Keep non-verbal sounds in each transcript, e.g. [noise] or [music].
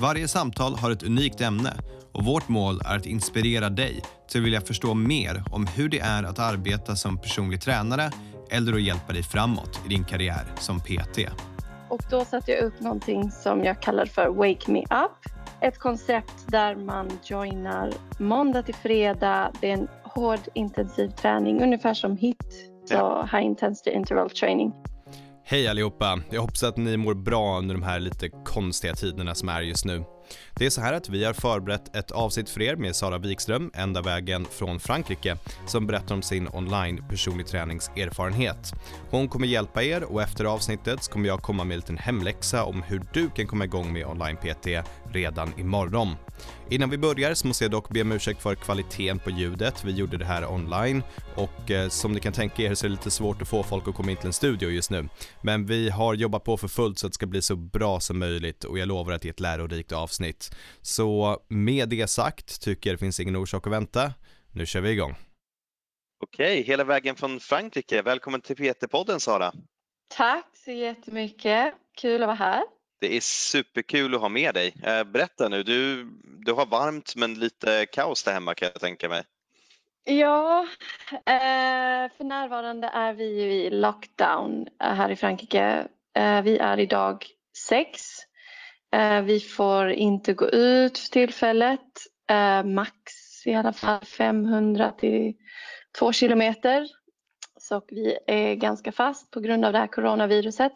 Varje samtal har ett unikt ämne och vårt mål är att inspirera dig till att vilja förstå mer om hur det är att arbeta som personlig tränare eller att hjälpa dig framåt i din karriär som PT. Och då satte jag upp någonting som jag kallar för Wake Me Up. Ett koncept där man joinar måndag till fredag. Det är en hård intensiv träning, ungefär som HIT, så High Intensity Interval Training. Hej allihopa! Jag hoppas att ni mår bra under de här lite konstiga tiderna som är just nu. Det är så här att vi har förberett ett avsnitt för er med Sara Wikström, ända vägen från Frankrike, som berättar om sin online personlig träningserfarenhet. Hon kommer hjälpa er och efter avsnittet kommer jag komma med en liten hemläxa om hur du kan komma igång med online-PT redan imorgon. Innan vi börjar så måste jag dock be om ursäkt för kvaliteten på ljudet. Vi gjorde det här online och eh, som ni kan tänka er så är det lite svårt att få folk att komma in till en studio just nu. Men vi har jobbat på för fullt så att det ska bli så bra som möjligt och jag lovar att det är ett lärorikt avsnitt. Så med det sagt tycker jag det finns ingen orsak att vänta. Nu kör vi igång. Okej, hela vägen från Frankrike. Välkommen till PT-podden Sara. Tack så jättemycket. Kul att vara här. Det är superkul att ha med dig. Eh, berätta nu, du, du har varmt men lite kaos där hemma kan jag tänka mig. Ja, eh, för närvarande är vi ju i lockdown eh, här i Frankrike. Vi är idag sex. Vi får inte gå ut för tillfället. Max i alla fall 500 till 2 kilometer. Så vi är ganska fast på grund av det här coronaviruset.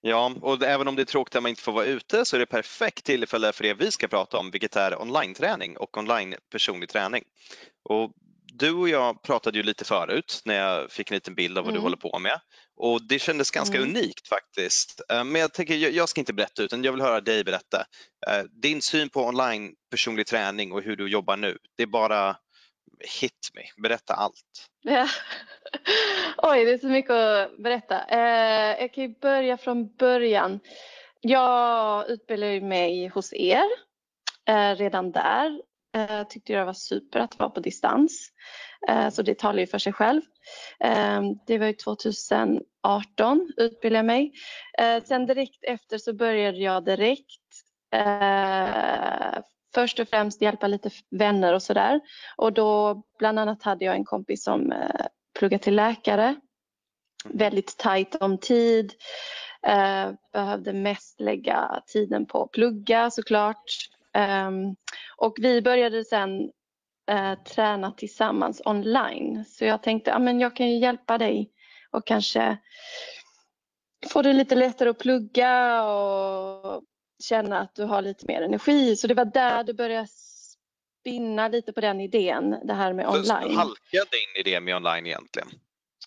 Ja, och även om det är tråkigt att man inte får vara ute så är det perfekt tillfälle för det vi ska prata om, vilket är online-träning och online personlig träning. Och du och jag pratade ju lite förut när jag fick en liten bild av vad mm. du håller på med och det kändes ganska mm. unikt faktiskt. Eh, men jag tänker, jag ska inte berätta utan jag vill höra dig berätta. Eh, din syn på online personlig träning och hur du jobbar nu, det är bara hit me, berätta allt. Ja. [laughs] Oj, det är så mycket att berätta. Eh, jag kan ju börja från början. Jag utbildade mig hos er eh, redan där. Eh, tyckte det var super att vara på distans. Eh, så det talar ju för sig själv. Eh, det var ju 2018 utbildade jag mig. Eh, sen direkt efter så började jag direkt eh, först och främst hjälpa lite vänner och sådär. Och då bland annat hade jag en kompis som eh, pluggade till läkare. Väldigt tajt om tid. Eh, behövde mest lägga tiden på att plugga såklart. Eh, och vi började sen eh, träna tillsammans online. Så jag tänkte, ja men jag kan ju hjälpa dig och kanske få det lite lättare att plugga och känna att du har lite mer energi. Så det var där du började spinna lite på den idén, det här med online. Så halkade in i det med online egentligen?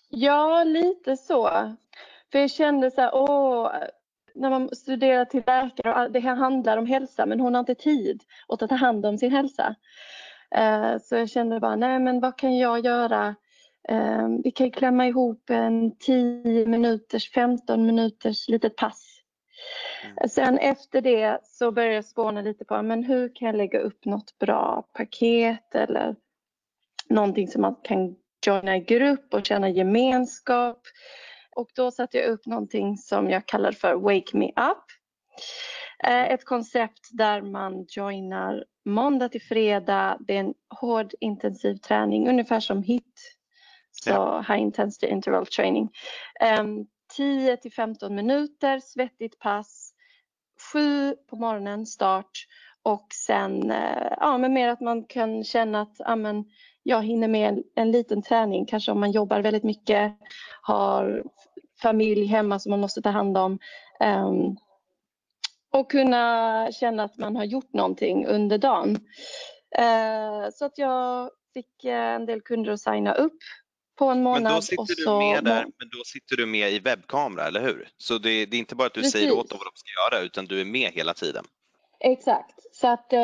Ja, lite så. För jag kände så här, åh, när man studerar till läkare, det här handlar om hälsa men hon har inte tid att ta hand om sin hälsa. Eh, så jag kände bara, nej men vad kan jag göra? Eh, vi kan ju klämma ihop en 10 minuters, 15 minuters litet pass Mm. Sen efter det så började jag spåna lite på men hur kan jag lägga upp något bra paket eller någonting som man kan joina i grupp och känna gemenskap. Och då satte jag upp någonting som jag kallar för Wake Me Up. Eh, ett koncept där man joinar måndag till fredag. Det är en hård intensiv träning, ungefär som HIT, så ja. High Intensity Interval Training. 10 ehm, till 15 minuter, svettigt pass sju på morgonen start och sen eh, ja, men mer att man kan känna att ja, men jag hinner med en, en liten träning, kanske om man jobbar väldigt mycket, har familj hemma som man måste ta hand om. Um, och kunna känna att man har gjort någonting under dagen. Uh, så att jag fick eh, en del kunder att signa upp på en månad. Men då sitter du med där, men då sitter du med i webbkamera, eller hur? Så det, det är inte bara att du Precis. säger åt dem vad de ska göra, utan du är med hela tiden. Exakt, så att eh,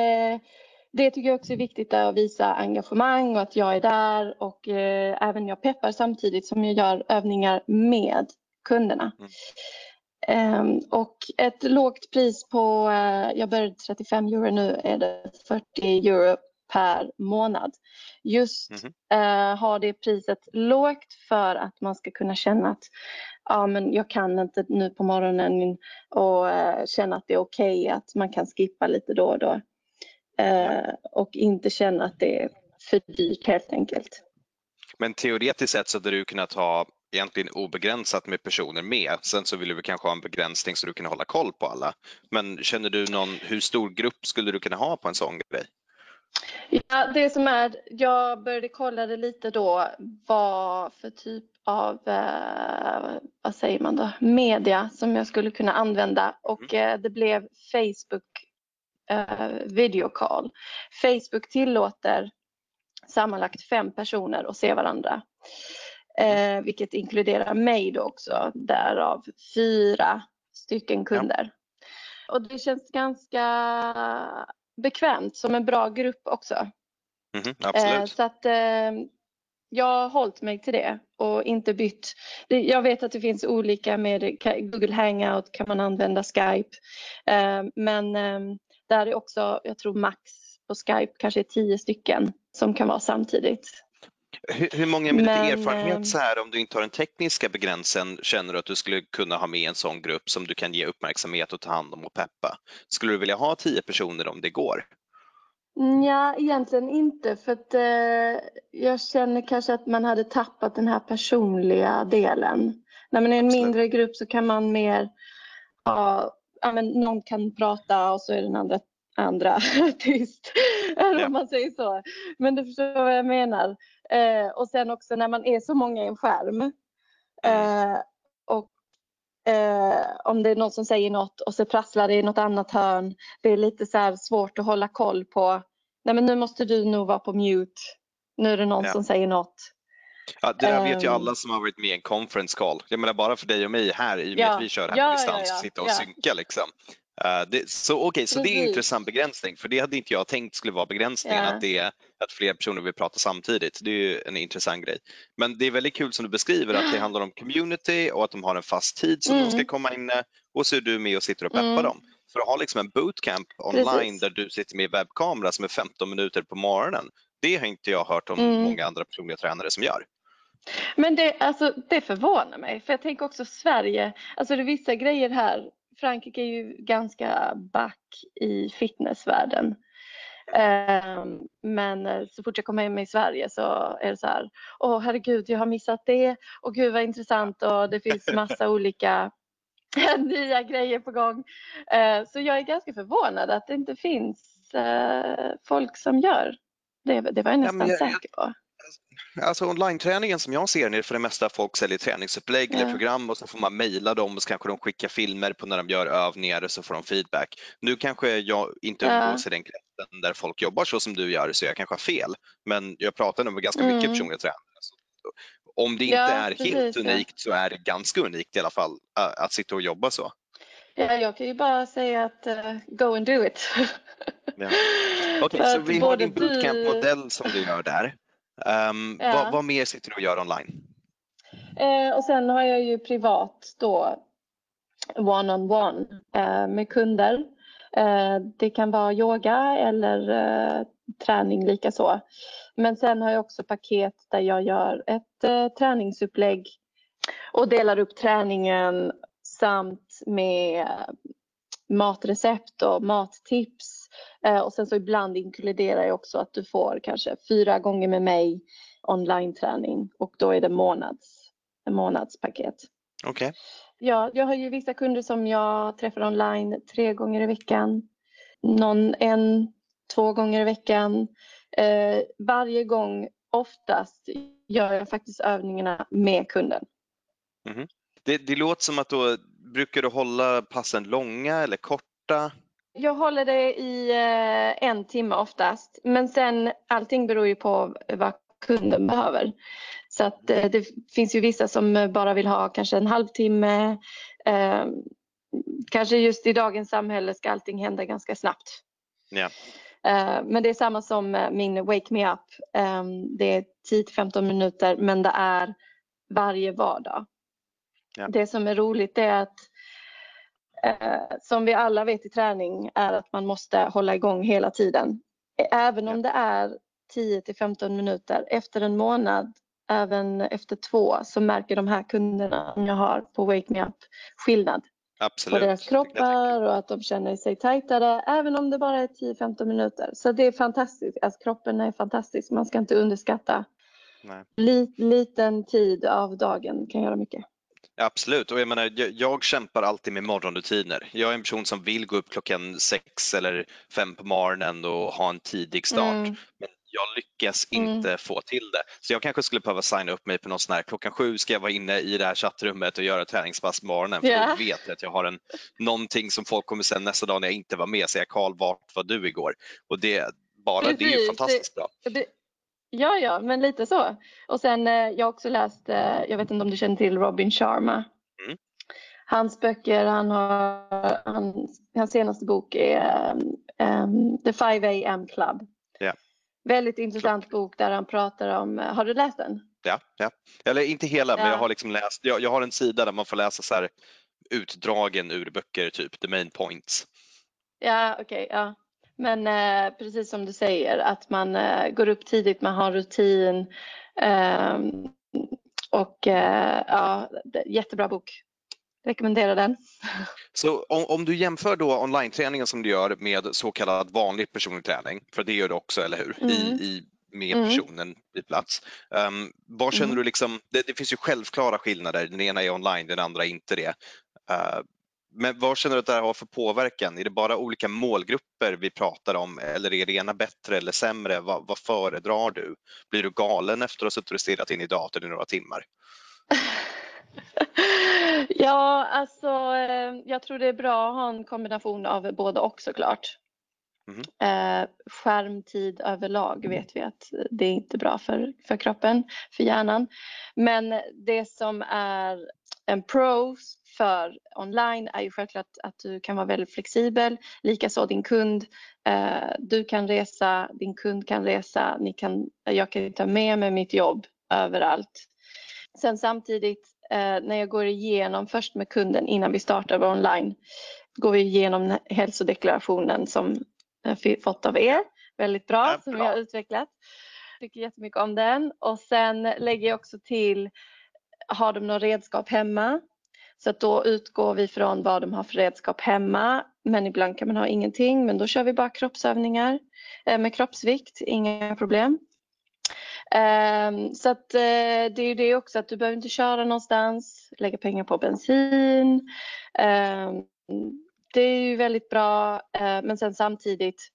det tycker jag också är viktigt att visa engagemang och att jag är där och eh, även jag peppar samtidigt som jag gör övningar med kunderna. Mm. Um, och ett lågt pris på, uh, jag började 35 euro nu, är det 40 euro per månad. Just mm -hmm. ha det priset lågt för att man ska kunna känna att ja, men jag kan inte nu på morgonen och uh, känna att det är okej okay, att man kan skippa lite då och då. Uh, och inte känna att det är för dyrt helt enkelt. Men teoretiskt sett så hade du kunnat ha egentligen obegränsat med personer med. Sen så vill du kanske ha en begränsning så du kan hålla koll på alla. Men känner du någon, hur stor grupp skulle du kunna ha på en sån grej? Ja, det som är, jag började kolla det lite då, vad för typ av, eh, vad säger man då, media som jag skulle kunna använda och mm. eh, det blev Facebook eh, video call. Facebook tillåter sammanlagt fem personer att se varandra. Eh, vilket inkluderar mig då också, därav fyra stycken kunder. Ja. Och det känns ganska bekvämt som en bra grupp också. Mm, absolut. Eh, så att eh, jag har hållit mig till det och inte bytt. Jag vet att det finns olika med Google Hangout kan man använda Skype. Eh, men eh, där är också, jag tror max på Skype kanske tio stycken som kan vara samtidigt. Hur, hur många med Men, lite erfarenhet eh, så här, om du inte har den tekniska begränsen, känner du att du skulle kunna ha med en sån grupp som du kan ge uppmärksamhet och ta hand om och peppa? Skulle du vilja ha tio personer om det går? Ja, egentligen inte för att eh, jag känner kanske att man hade tappat den här personliga delen. När man är en mindre grupp så kan man mer ja, men någon kan prata och så är den andra andra [laughs] tyst. Ja. om man säger så. Men du förstår vad jag menar. Eh, och sen också när man är så många i en skärm. Mm. Eh, och eh, om det är någon som säger något och så prasslar det i något annat hörn. Det är lite så svårt att hålla koll på. Nej men nu måste du nog vara på mute. Nu är det någon ja. som säger något. Ja, det där vet ju ehm. alla som har varit med i en conference call. Jag menar bara för dig och mig här i och med ja. att vi kör här ja, på distans ja, ja, sitta och synka liksom. Uh, det, så okay, så det är en intressant begränsning för det hade inte jag tänkt skulle vara begränsningen att, det, att fler personer vill prata samtidigt. Det är ju en intressant grej. Men det är väldigt kul som du beskriver att det handlar om community och att de har en fast tid som mm. de ska komma in och så är du med och sitter och peppar mm. dem. För att ha liksom en bootcamp online Precis. där du sitter med webbkamera som är 15 minuter på morgonen. Det har inte jag hört om mm. många andra personliga tränare som gör. Men det, alltså, det förvånar mig för jag tänker också Sverige, alltså det är vissa grejer här Frankrike är ju ganska back i fitnessvärlden. Ehm, men eh, så fort jag kommer hem i Sverige så är det så här, åh herregud jag har missat det och gud vad intressant och det finns massa [laughs] olika [laughs] nya grejer på gång. Ehm, så jag är ganska förvånad att det inte finns eh, folk som gör det. Det var jag nästan ja, jag, säker på. Alltså online-träningen som jag ser det för det mesta folk säljer träningsupplägg ja. eller program och så får man mejla dem och så kanske de skickar filmer på när de gör övningar och så får de feedback. Nu kanske jag inte umgås ja. i den kretsen där folk jobbar så som du gör så jag kanske har fel. Men jag pratar nog med ganska mycket mm. personliga tränare. Om det inte ja, är precis, helt unikt så är det ganska unikt i alla fall att sitta och jobba så. Ja, jag kan ju bara säga att uh, go and do it. ja. Okej, [laughs] okay, så vi har din bootcamp-modell som du gör där. Um, ja. vad, vad, mer sitter du och gör online? Eh, och sen har jag ju privat då one-on-one eh, med kunder. Eh, det kan vara yoga eller eh, träning likaså. Men sen har jag också paket där jag gör ett eh, träningsupplägg och delar upp träningen samt med matrecept och mattips. Eh, och sen så ibland inkluderar jag också att du får kanske fyra gånger med mig online-träning och då är det månads, en månadspaket. Okej. Okay. Ja, jag har ju vissa kunder som jag träffar online tre gånger i veckan. Någon en, två gånger i veckan. Eh, varje gång, oftast, gör jag faktiskt övningarna med kunden. Mm det, det låter som att då brukar du hålla passen långa eller korta? Jag håller det i eh, en timme oftast. Men sen allting beror ju på vad kunden behöver. Så att eh, det finns ju vissa som bara vill ha kanske en halvtimme. Eh, kanske just i dagens samhälle ska allting hända ganska snabbt. Ja. Eh, men det är samma som min Wake Me Up. Ehm, det är 10-15 minuter men det är varje vardag. Ja. Det som är roligt är att som vi alla vet i träning är att man måste hålla igång hela tiden. Även om det är 10 15 minuter efter en månad, även efter två så märker de här kunderna som jag har på Wake Me Up skillnad Absolut. på deras kroppar och att de känner sig tajtare även om det bara är 10-15 minuter. Så det är fantastiskt. Alltså, kroppen är fantastisk. Man ska inte underskatta. Nej. Lit, liten tid av dagen kan göra mycket. Absolut, och jag menar, jag, jag kämpar alltid med morgonrutiner. Jag är en person som vill gå upp klockan sex eller fem på morgonen och ha en tidig start. Mm. Men jag lyckas Mm. inte få till det. Så jag kanske skulle behöva signa upp mig på någon sån här, klockan sju ska jag vara inne i det här chattrummet och göra träningspass på morgonen för Ja. då vet jag att jag har en, någonting som folk kommer säga nästa dag när jag inte var med, säga Karl vart var du igår? Och det, bara det är ju fantastiskt bra. Det, ja, ja, men lite så. Och sen eh, jag har också läst, eh, jag vet inte om du känner till Robin Sharma. Mm. Hans böcker, han har, han, hans senaste bok är um, The 5 AM Club. Ja. Väldigt intressant bok där han pratar om, har du läst den? Ja, ja. Eller inte hela, men Ja. jag har liksom läst, jag, jag har en sida där man får läsa så här utdragen ur böcker, typ the main points. Ja, okej. ja. Men eh, precis som du säger, att man eh, går upp tidigt, man har rutin. ehm, och eh, ja, det- jättebra bok. Rekommenderar den. [laughs] Så om, om du jämför då online-träningen som du gör med så kallad vanlig personlig träning, för det gör du också, eller hur? I, Mm. i, med Mm. personen vid plats. Um, vad känner Mm. du liksom, det, det finns ju självklara skillnader, den ena är online, den andra är inte det. Uh, men vad känner du att det här har för påverkan? Är det bara olika målgrupper vi pratar om eller är det ena bättre eller sämre? Vad, vad föredrar du? Blir du galen efter att ha suttit och stirrat in i datorn i några timmar? [laughs] ja, alltså eh, jag tror det är bra att ha en kombination av både och såklart. Eh, skärmtid överlag vet vi att det är inte bra för, för kroppen, för hjärnan. Men det som är en pro för online är ju självklart att du kan vara väldigt flexibel. Likaså din kund. Eh, du kan resa, din kund kan resa, ni kan, jag kan ta med mig mitt jobb överallt. Sen samtidigt eh, när jag går igenom först med kunden innan vi startar online går vi igenom hälsodeklarationen som jag fått av er. Väldigt bra, Ja, som vi bra. har utvecklat. Tycker jättemycket om den. Och sen lägger jag också till, har de några redskap hemma? Så att då utgår vi från vad de har för redskap hemma. Men ibland kan man ha ingenting, men då kör vi bara kroppsövningar eh, med kroppsvikt, inga problem. Ehm, så att eh, det är ju det också att du behöver inte köra någonstans, lägga pengar på bensin. Ehm, det är ju väldigt bra, eh, men sen samtidigt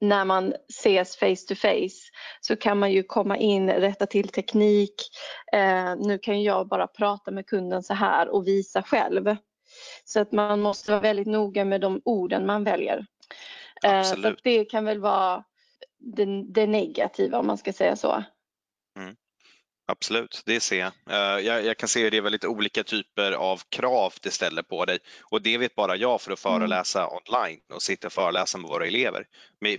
när man ses face to face så kan man ju komma in, rätta till teknik. Eh, nu kan jag bara prata med kunden så här och visa själv. Så att man måste vara väldigt noga med de orden man väljer. Eh, så det kan väl vara det, det negativa om man ska säga så. Absolut, det ser jag. Eh, jag. Jag kan se att det är väldigt olika typer av krav det ställer på dig och det vet bara jag för att Mm. föreläsa online och sitta och föreläsa med våra elever.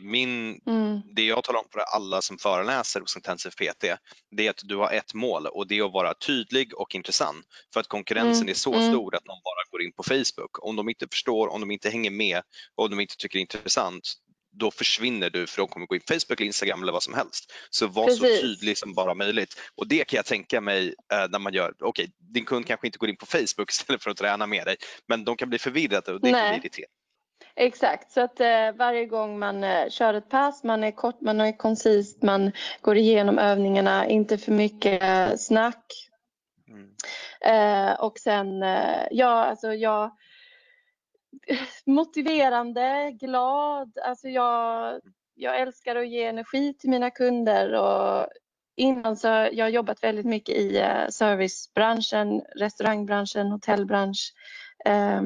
Min, Mm. det jag talar om för alla som föreläser hos Intensive PT, det är att du har ett mål och det är att vara tydlig och intressant. För att konkurrensen Mm, är så mm. stor att någon bara går in på Facebook. Om de inte förstår, om de inte hänger med, om de inte tycker det är intressant, då försvinner du för de kommer gå in Facebook eller Instagram eller vad som helst. Så var så Precis. tydlig som bara möjligt. Och det kan jag tänka mig eh, när man gör, okej, din kund kanske inte går in på Facebook [laughs] istället för att träna med dig, men de kan bli förvirrade och det kan Nej. bli irriterande. Exakt, så att eh, varje gång man eh, kör ett pass, man är kort, man är koncist, man går igenom övningarna, inte för mycket eh, snack. Mm. Eh, och sen, eh, ja alltså jag [laughs] motiverande, glad, alltså jag, jag älskar att ge energi till mina kunder och innan så har jag jobbat väldigt mycket i eh, servicebranschen, restaurangbranschen, hotellbransch, eh,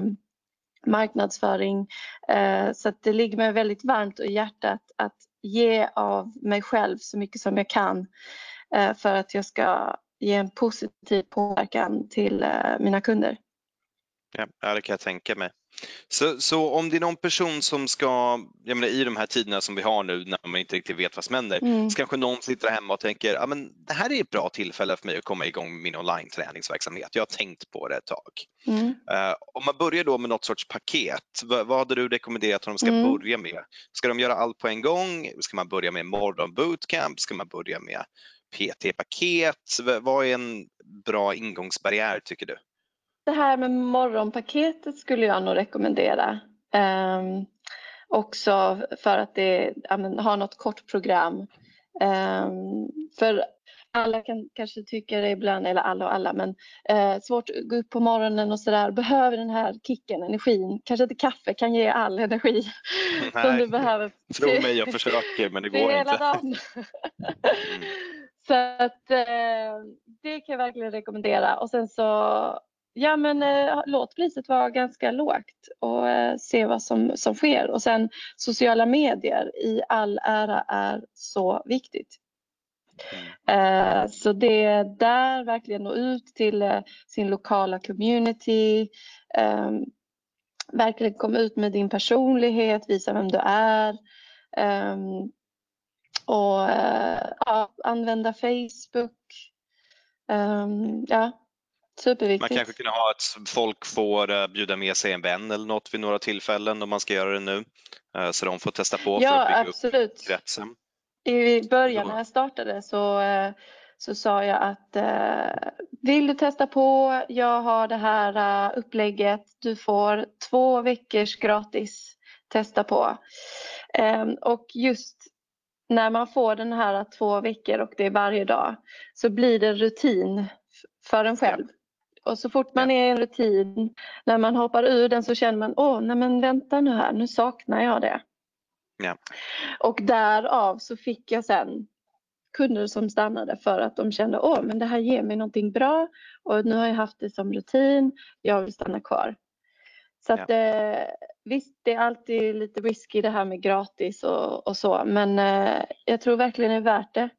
marknadsföring. Eh, så att det ligger mig väldigt varmt i hjärtat att ge av mig själv så mycket som jag kan eh, för att jag ska ge en positiv påverkan till eh, mina kunder. Ja, det kan jag tänka mig. Så, så om det är någon person som ska, jag menar, i de här tiderna som vi har nu när man inte riktigt vet vad som händer, Mm. så kanske någon sitter hemma och tänker, men det här är ett bra tillfälle för mig att komma igång med min online-träningsverksamhet. Jag har tänkt på det ett tag. Mm. Eh, om man börjar då med något sorts paket, vad, vad hade du rekommenderat att de ska Mm. börja med? Ska de göra allt på en gång? Ska man börja med morgon bootcamp? Ska man börja med PT-paket? Vad är en bra ingångsbarriär tycker du? Det här med morgonpaketet skulle jag nog rekommendera. Ehm, också för att det ja, men, har något kort program. Ehm, för alla kan kanske tycka det ibland, eller alla och alla, men eh, svårt att gå upp på morgonen och sådär. Behöver den här kicken, energin. Kanske inte kaffe kan ge all energi [laughs] som Nej, du behöver. Tro mig, jag försöker men det går hela inte. dagen. [laughs] Så att eh, det kan jag verkligen rekommendera. Och sen så, ja men eh, låt priset vara ganska lågt och eh, se vad som, som sker. Och sen sociala medier i all ära är så viktigt. Eh, så det är där verkligen nå ut till eh, sin lokala community. Eh, verkligen komma ut med din personlighet, visa vem du är. Eh, och eh, ja, använda Facebook. Eh, ja, Man superviktigt. kanske kunde ha att folk får eh, bjuda med sig en vän eller något vid några tillfällen om man ska göra det nu. Eh, Så de får testa på för Ja, att bygga upp absolut. kretsen. I början när jag startade så, eh, så sa jag att vill du testa på, jag har det här upplägget, du får två veckors gratis testa på. Ehm, Och just när man får den här två veckor och det är varje dag så blir det rutin för en själv. Och så fort man är i en rutin, när man hoppar ur den så känner man, åh, nej men vänta nu här, nu saknar jag det. Ja. Och därav så fick jag sen kunder som stannade för att de kände, åh, men det här ger mig någonting bra och nu har jag haft det som rutin, jag vill stanna kvar. Så att eh, visst, det är alltid lite risky det här med gratis och, och så, men eh, jag tror verkligen det är värt det.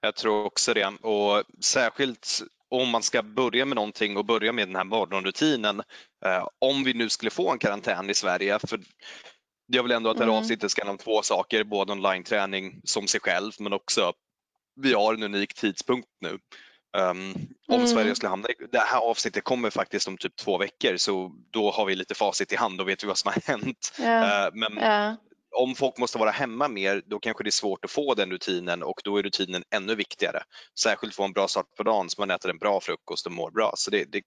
Jag tror också det och särskilt om man ska börja med någonting och börja med den här morgonrutinen. Eh, om vi nu skulle få en karantän i Sverige, för jag vill ändå att det här Mm. avsnittet ska handla om två saker, både online-träning som sig själv men också vi har en unik tidpunkt nu. Um, om Mm. Sverige skulle hamna i, det här avsnittet kommer faktiskt om typ två veckor så då har vi lite facit i hand, då vet vi vad som har hänt. Ja, Eh, men ja, om folk måste vara hemma mer, då kanske det är svårt att få den rutinen och då är rutinen ännu viktigare. Särskilt få en bra start på dagen så man äter en bra frukost och mår bra. Så det, det,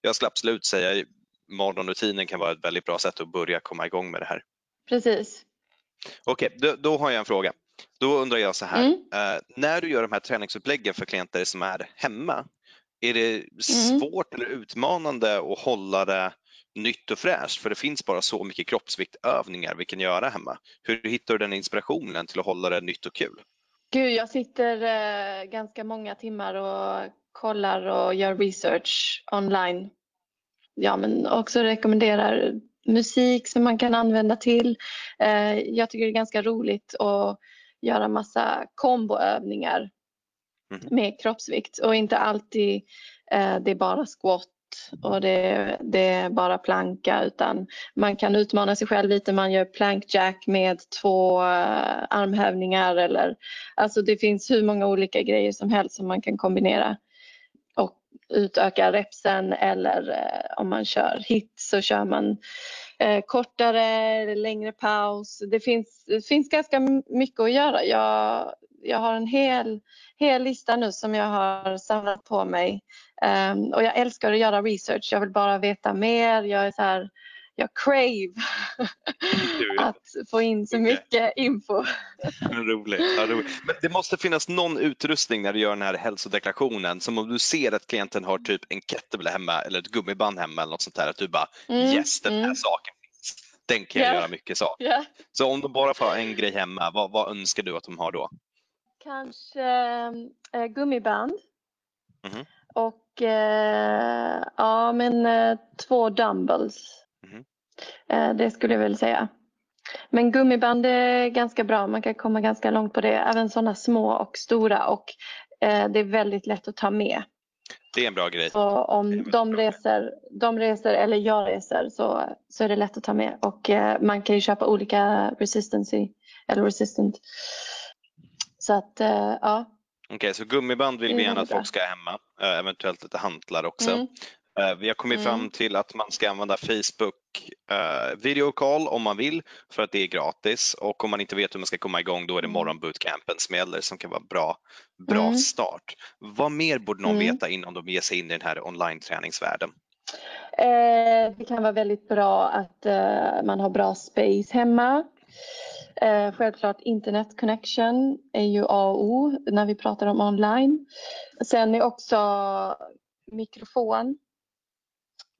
jag skulle absolut säga morgonrutinen kan vara ett väldigt bra sätt att börja komma igång med det här. precis. Okej, då, då har jag en fråga. Då undrar jag så här, Mm. eh, när du gör de här träningsuppläggen för klienter som är hemma, är det Mm. svårt eller utmanande att hålla det nytt och fräscht? För det finns bara så mycket kroppsviktövningar vi kan göra hemma. Hur hittar du den inspirationen till att hålla det nytt och kul? Gud, jag sitter eh, ganska många timmar och kollar och gör research online. Ja, men också rekommenderar musik som man kan använda till. Eh, jag tycker det är ganska roligt att göra massa komboövningar Mhm. med kroppsvikt och inte alltid eh, det är bara squat och det, det är bara planka utan man kan utmana sig själv lite. Man gör plank jack med två eh, armhävningar eller alltså det finns hur många olika grejer som helst som man kan kombinera och utöka repsen eller eh, om man kör hit så kör man eh, kortare eller längre paus. Det finns, det finns ganska mycket att göra. Jag, jag har en hel, hel lista nu som jag har samlat på mig Ehm, och jag älskar att göra research. Jag vill bara veta mer. Jag är så här, jag crave [laughs] att få in så mycket info. Roligt. Ja, roligt. Men det måste finnas någon utrustning när du gör den här hälsodeklarationen som om du ser att klienten har typ en kettlebell hemma eller ett gummiband hemma eller något sånt där att du bara Mm, yes den här mm. saken finns. Den kan jag Ja. göra mycket saker. Ja. Så om de bara får en grej hemma, vad, vad önskar du att de har då? Kanske eh, gummiband. Mhm. Och eh, ja, men eh, två dumbbells. Mhm. Eh, det skulle jag väl säga. Men gummiband är ganska bra. Man kan komma ganska långt på det. Även sådana små och stora. Och eh, det är väldigt lätt att ta med. Det är en bra grej. Så om de reser, de reser eller jag reser så, så är det lätt att ta med. Och eh, man kan ju köpa olika resistancy eller resistant. Så att eh, ja. Okej, okay, så gummiband vill vi gärna att folk ska ha hemma, eh, eventuellt lite hantlar också. Mm. Eh, Vi har kommit Mm. fram till att man ska använda Facebook eh, video call om man vill för att det är gratis och om man inte vet hur man ska komma igång då är det Mm. morgonbootcampen som gäller som kan vara bra, bra Mm. start. Vad mer borde någon Mm. veta innan de ger sig in i den här online-träningsvärlden? Eh, det kan vara väldigt bra att eh, man har bra space hemma. Eh, självklart internet connection är ju A och O när vi pratar om online. Sen är också mikrofon.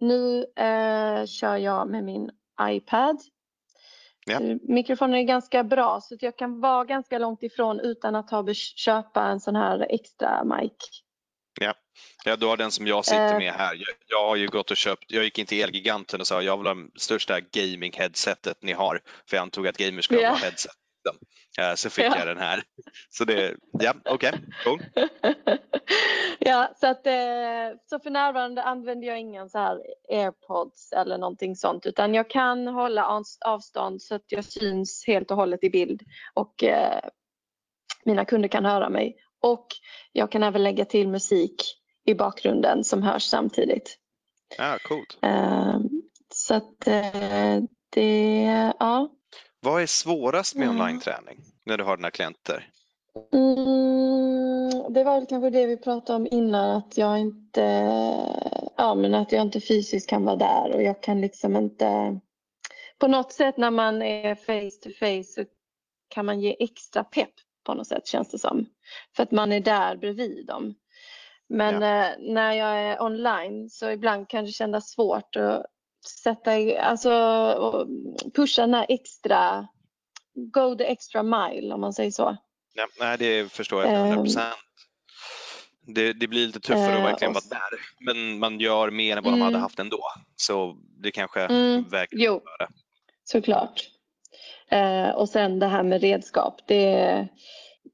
Nu eh, kör jag med min iPad. Ja. Mikrofonen är ganska bra så att jag kan vara ganska långt ifrån utan att ha köpa en sån här extra mic. Ja, du har den som jag sitter Eh. med här. Jag, jag har ju gått och köpt, jag gick in till Elgiganten och sa jag vill ha det största gaming-headsetet ni har. För jag antog att gamers ska Ja. ha headset. Eh, Så fick Ja. jag den här. Så det, ja okej, cool. [laughs] ja, så, att, eh, så för närvarande använder jag ingen så här airpods eller någonting sånt utan jag kan hålla avs- avstånd så att jag syns helt och hållet i bild och eh, mina kunder kan höra mig. Och jag kan även lägga till musik i bakgrunden som hörs samtidigt. Ja, coolt. Eh, så att eh, det, ja. Vad är svårast med Mm. online-träning när du har dina klienter? Mm, det var väl kanske det vi pratade om innan att jag inte ja, men att jag inte fysiskt kan vara där och jag kan liksom inte på något sätt när man är face to face så kan man ge extra pepp på något sätt känns det som. För att man är där bredvid dem. Men eh, när jag är online så ibland kan det kännas svårt att sätta, alltså pusha den här extra, go the extra mile om man säger så. Ja, nej, det förstår jag till Ehm. 100 procent. Det, det blir lite tuffare att Eh, verkligen vara där, men man gör mer än vad de Mm. hade haft ändå. Så det kanske Mm, väger Jo, det. såklart. Eh, och sen det här med redskap. Det,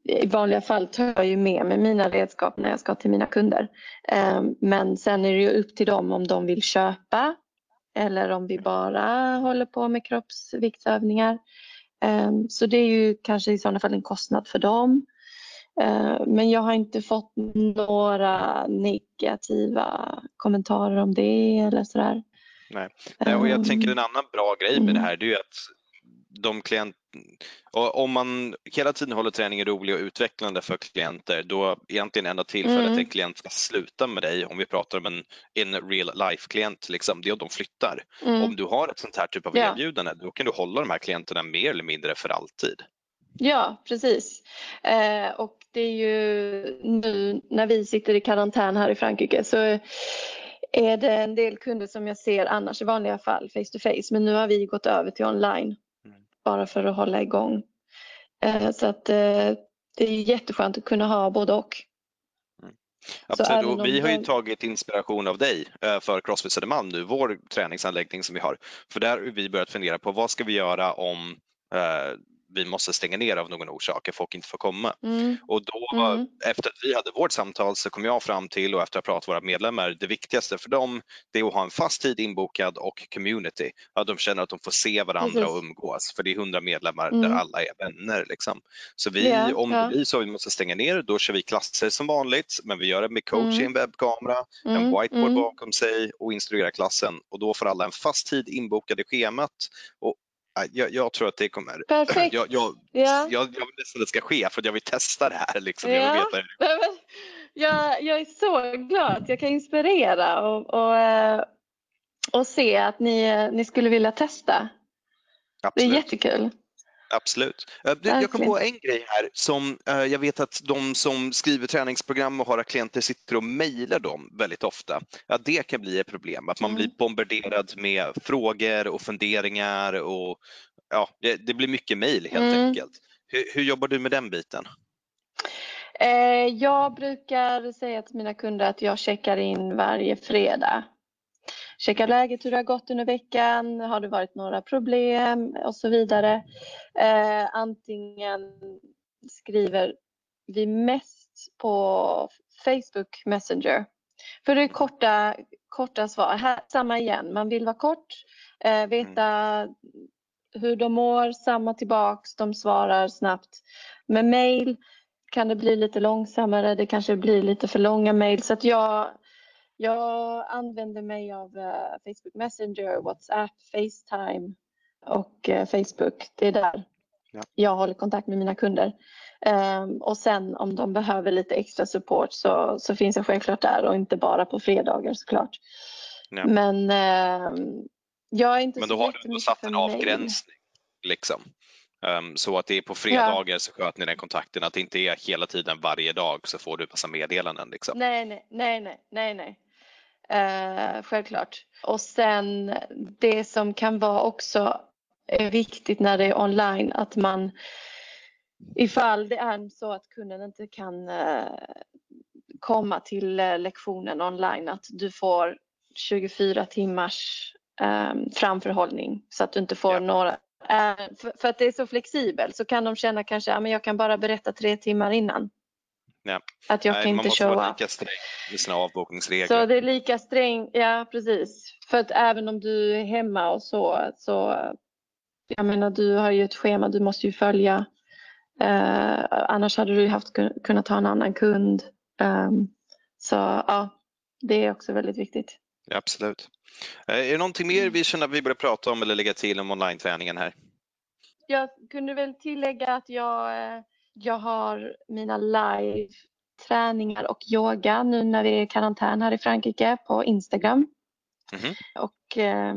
I vanliga fall tar jag ju med mig mina redskap när jag ska till mina kunder. Eh, men sen är det ju upp till dem om de vill köpa eller om vi bara håller på med kroppsviktsövningar. Eh, så det är ju kanske i sådana fall en kostnad för dem. Eh, men jag har inte fått några negativa kommentarer om det eller sådär. Nej. Och jag Ehm, tänker en annan bra grej med det här det är ju att de klient... Om man hela tiden håller träningen rolig och utvecklande för klienter då egentligen enda tillfället Mm. en klient ska sluta med dig om vi pratar om en in real life klient liksom, det är om de flyttar. Mm. Om du har ett sånt här typ av Ja. erbjudande då kan du hålla de här klienterna mer eller mindre för alltid. Ja, precis. Eh, och det är ju nu när vi sitter i karantän här i Frankrike så är det en del kunder som jag ser annars i vanliga fall face to face. Men nu har vi gått över till online. Bara för att hålla igång. Eh, så att eh, det är jätteskönt att kunna ha både och. Absolut, även och vi har ju tagit inspiration av dig eh, för Crossfit Södermalm nu, vår träningsanläggning som vi har. För där har vi börjat fundera på vad ska vi göra om vi måste stänga ner av någon orsak, att folk inte får komma. Mm. Och då, Mm. efter att vi hade vårt samtal så kom jag fram till och efter att ha pratat med våra medlemmar, det viktigaste för dem det är att ha en fast tid inbokad och community. Att de känner att de får se varandra Precis. och umgås. För det är hundra medlemmar Mm. där alla är vänner. Liksom. Så vi, Ja, om ja. det blir så att vi måste stänga ner, då kör vi klasser som vanligt. Men vi gör det med coach i Mm. en webbkamera, en Mm. whiteboard Mm. bakom sig och instruerar klassen. Och då får alla en fast tid inbokad i schemat. Och, jag, jag tror att det kommer [clears throat] Perfekt. jag, jag, Ja. jag, vill nästan att det ska ske för att jag vill testa det här. Liksom. Jag vill Ja. veta hur men Jag, jag är så glad att jag kan inspirera och, och, eh, och se att ni, ni skulle vilja testa. Det är Absolut. jättekul. Absolut. Eh, Jag kom på en grej här som eh, jag vet att de som skriver träningsprogram och har klienter sitter och mejlar dem väldigt ofta. Ja, det kan bli ett problem, att man Mm. blir bombarderad med frågor och funderingar och ja, det, det blir mycket mejl helt Mm. enkelt. Hur, hur jobbar du med den biten? Eh, jag brukar säga till mina kunder att jag checkar in varje fredag checka läget, hur det har gått under veckan, har det varit några problem och så vidare. Eh, antingen skriver vi mest på Facebook Messenger För det är korta, korta svar. Här, samma igen, man vill vara kort, eh, veta mm. hur de mår, samma tillbaks, de svarar snabbt. Med mail kan det bli lite långsammare, det kanske blir lite för långa mail. Så att jag, jag använder mig av uh, Facebook Messenger, WhatsApp, Facetime och uh, Facebook. Det är där ja. jag håller kontakt med mina kunder. Um, och sen om de behöver lite extra support så, så finns jag självklart där och inte bara på fredagar såklart. Ja. Men uh, jag är inte Men då har du satt en avgränsning. Liksom. Um, så att det är på fredagar ja. så sköter ni den kontakten, att det inte är hela tiden varje dag så får du massa meddelanden. Liksom. Nej, nej, nej, nej, nej, Uh, självklart. Och sen det som kan vara också viktigt när det är online att man ifall det är så att kunden inte kan uh, komma till uh, lektionen online att du får 24 timmars um, framförhållning så att du inte får ja. några Eh, för, att det är så flexibelt så kan de känna kanske att jag kan bara berätta tre timmar innan. Ja. Att jag kan inte show Man måste vara lika sträng med sina avbokningsregler. Så det är lika sträng, ja precis. För att även om du är hemma och så, så jag menar du har ju ett schema du måste ju följa. Uh, annars hade du haft kunnat ha en annan kund. Um, så ja, det är också väldigt viktigt. Ja, absolut. Eh, är det någonting mer vi känner att vi borde prata om eller lägga till om online-träningen här? Jag kunde väl tillägga att jag, eh, jag har mina live-träningar och yoga nu när vi är i karantän här i Frankrike på Instagram. Mm. Och eh,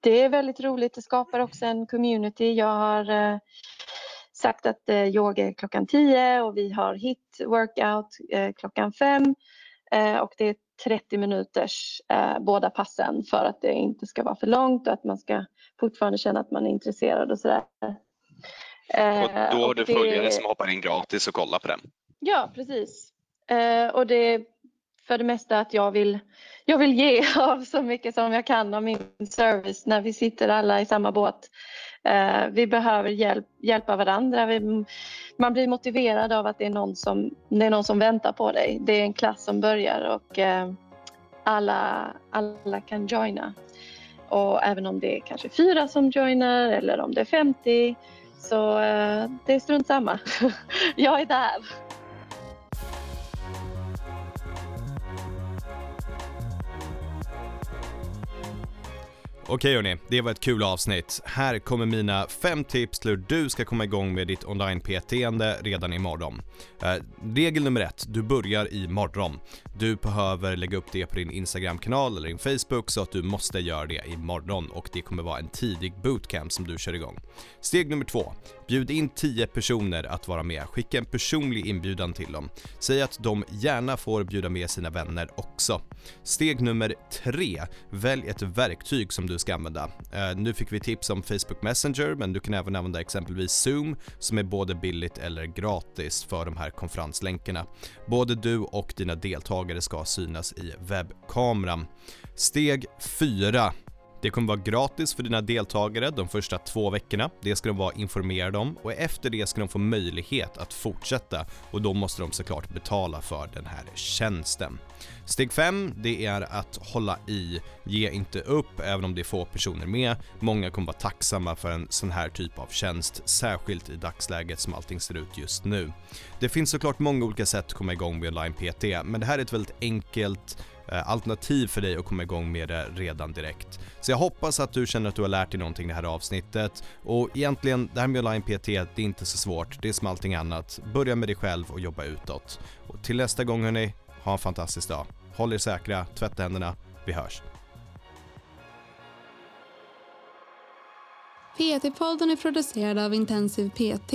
det är väldigt roligt. Det skapar också en community. Jag har eh, sagt att eh, yoga är klockan 10 och vi har hit workout eh, klockan 5. och det är 30 minuters eh, båda passen för att det inte ska vara för långt och att man ska fortfarande känna att man är intresserad och sådär. Eh, och då har du det... följare som hoppar in gratis och kollar på den? Ja, precis. Eh, och det är för det mesta att jag vill, jag vill ge [laughs] av så mycket som jag kan av min service när vi sitter alla i samma båt. Eh, vi behöver hjälp, hjälpa varandra. Vi, man blir motiverad av att det är, någon som, det är någon som väntar på dig. Det är en klass som börjar och alla, alla kan joina. Och även om det är kanske fyra som joinar eller om det är 50 så eh, det är strunt samma. [laughs] jag är där. Okej hörni, det var ett kul avsnitt. Här kommer mina fem tips till hur du ska komma igång med ditt online-PT-ande redan imorgon. Eh, regel nummer ett, du börjar imorgon. Du behöver lägga upp det på din Instagram-kanal eller din Facebook så att du måste göra det imorgon och det kommer vara en tidig bootcamp som du kör igång. Steg nummer två, bjud in 10 personer att vara med. Skicka en personlig inbjudan till dem. Säg att de gärna får bjuda med sina vänner också. Steg nummer 3. välj ett verktyg som du ska använda. Eh, nu fick vi tips om Facebook Messenger, men du kan även använda exempelvis Zoom som är både billigt eller gratis för de här konferenslänkarna. Både du och dina deltagare ska synas i webbkameran. Steg 4 det kommer vara gratis för dina deltagare de första två veckorna. Det ska de vara informerade om och efter det ska de få möjlighet att fortsätta och då måste de såklart betala för den här tjänsten. Steg 5, det är att hålla i, ge inte upp även om det är få personer med. Många kommer vara tacksamma för en sån här typ av tjänst, särskilt i dagsläget som allting ser ut just nu. Det finns såklart många olika sätt att komma igång med online PT, men det här är ett väldigt enkelt Eh, alternativ för dig att komma igång med det redan direkt. Så jag hoppas att du känner att du har lärt dig någonting det här avsnittet och egentligen, det här med online PT, det är inte så svårt, det är som allting annat. Börja med dig själv och jobba utåt. Och till nästa gång hörni, ha en fantastisk dag. Håll er säkra, tvätta händerna, vi hörs. PT-podden är producerad av Intensiv PT.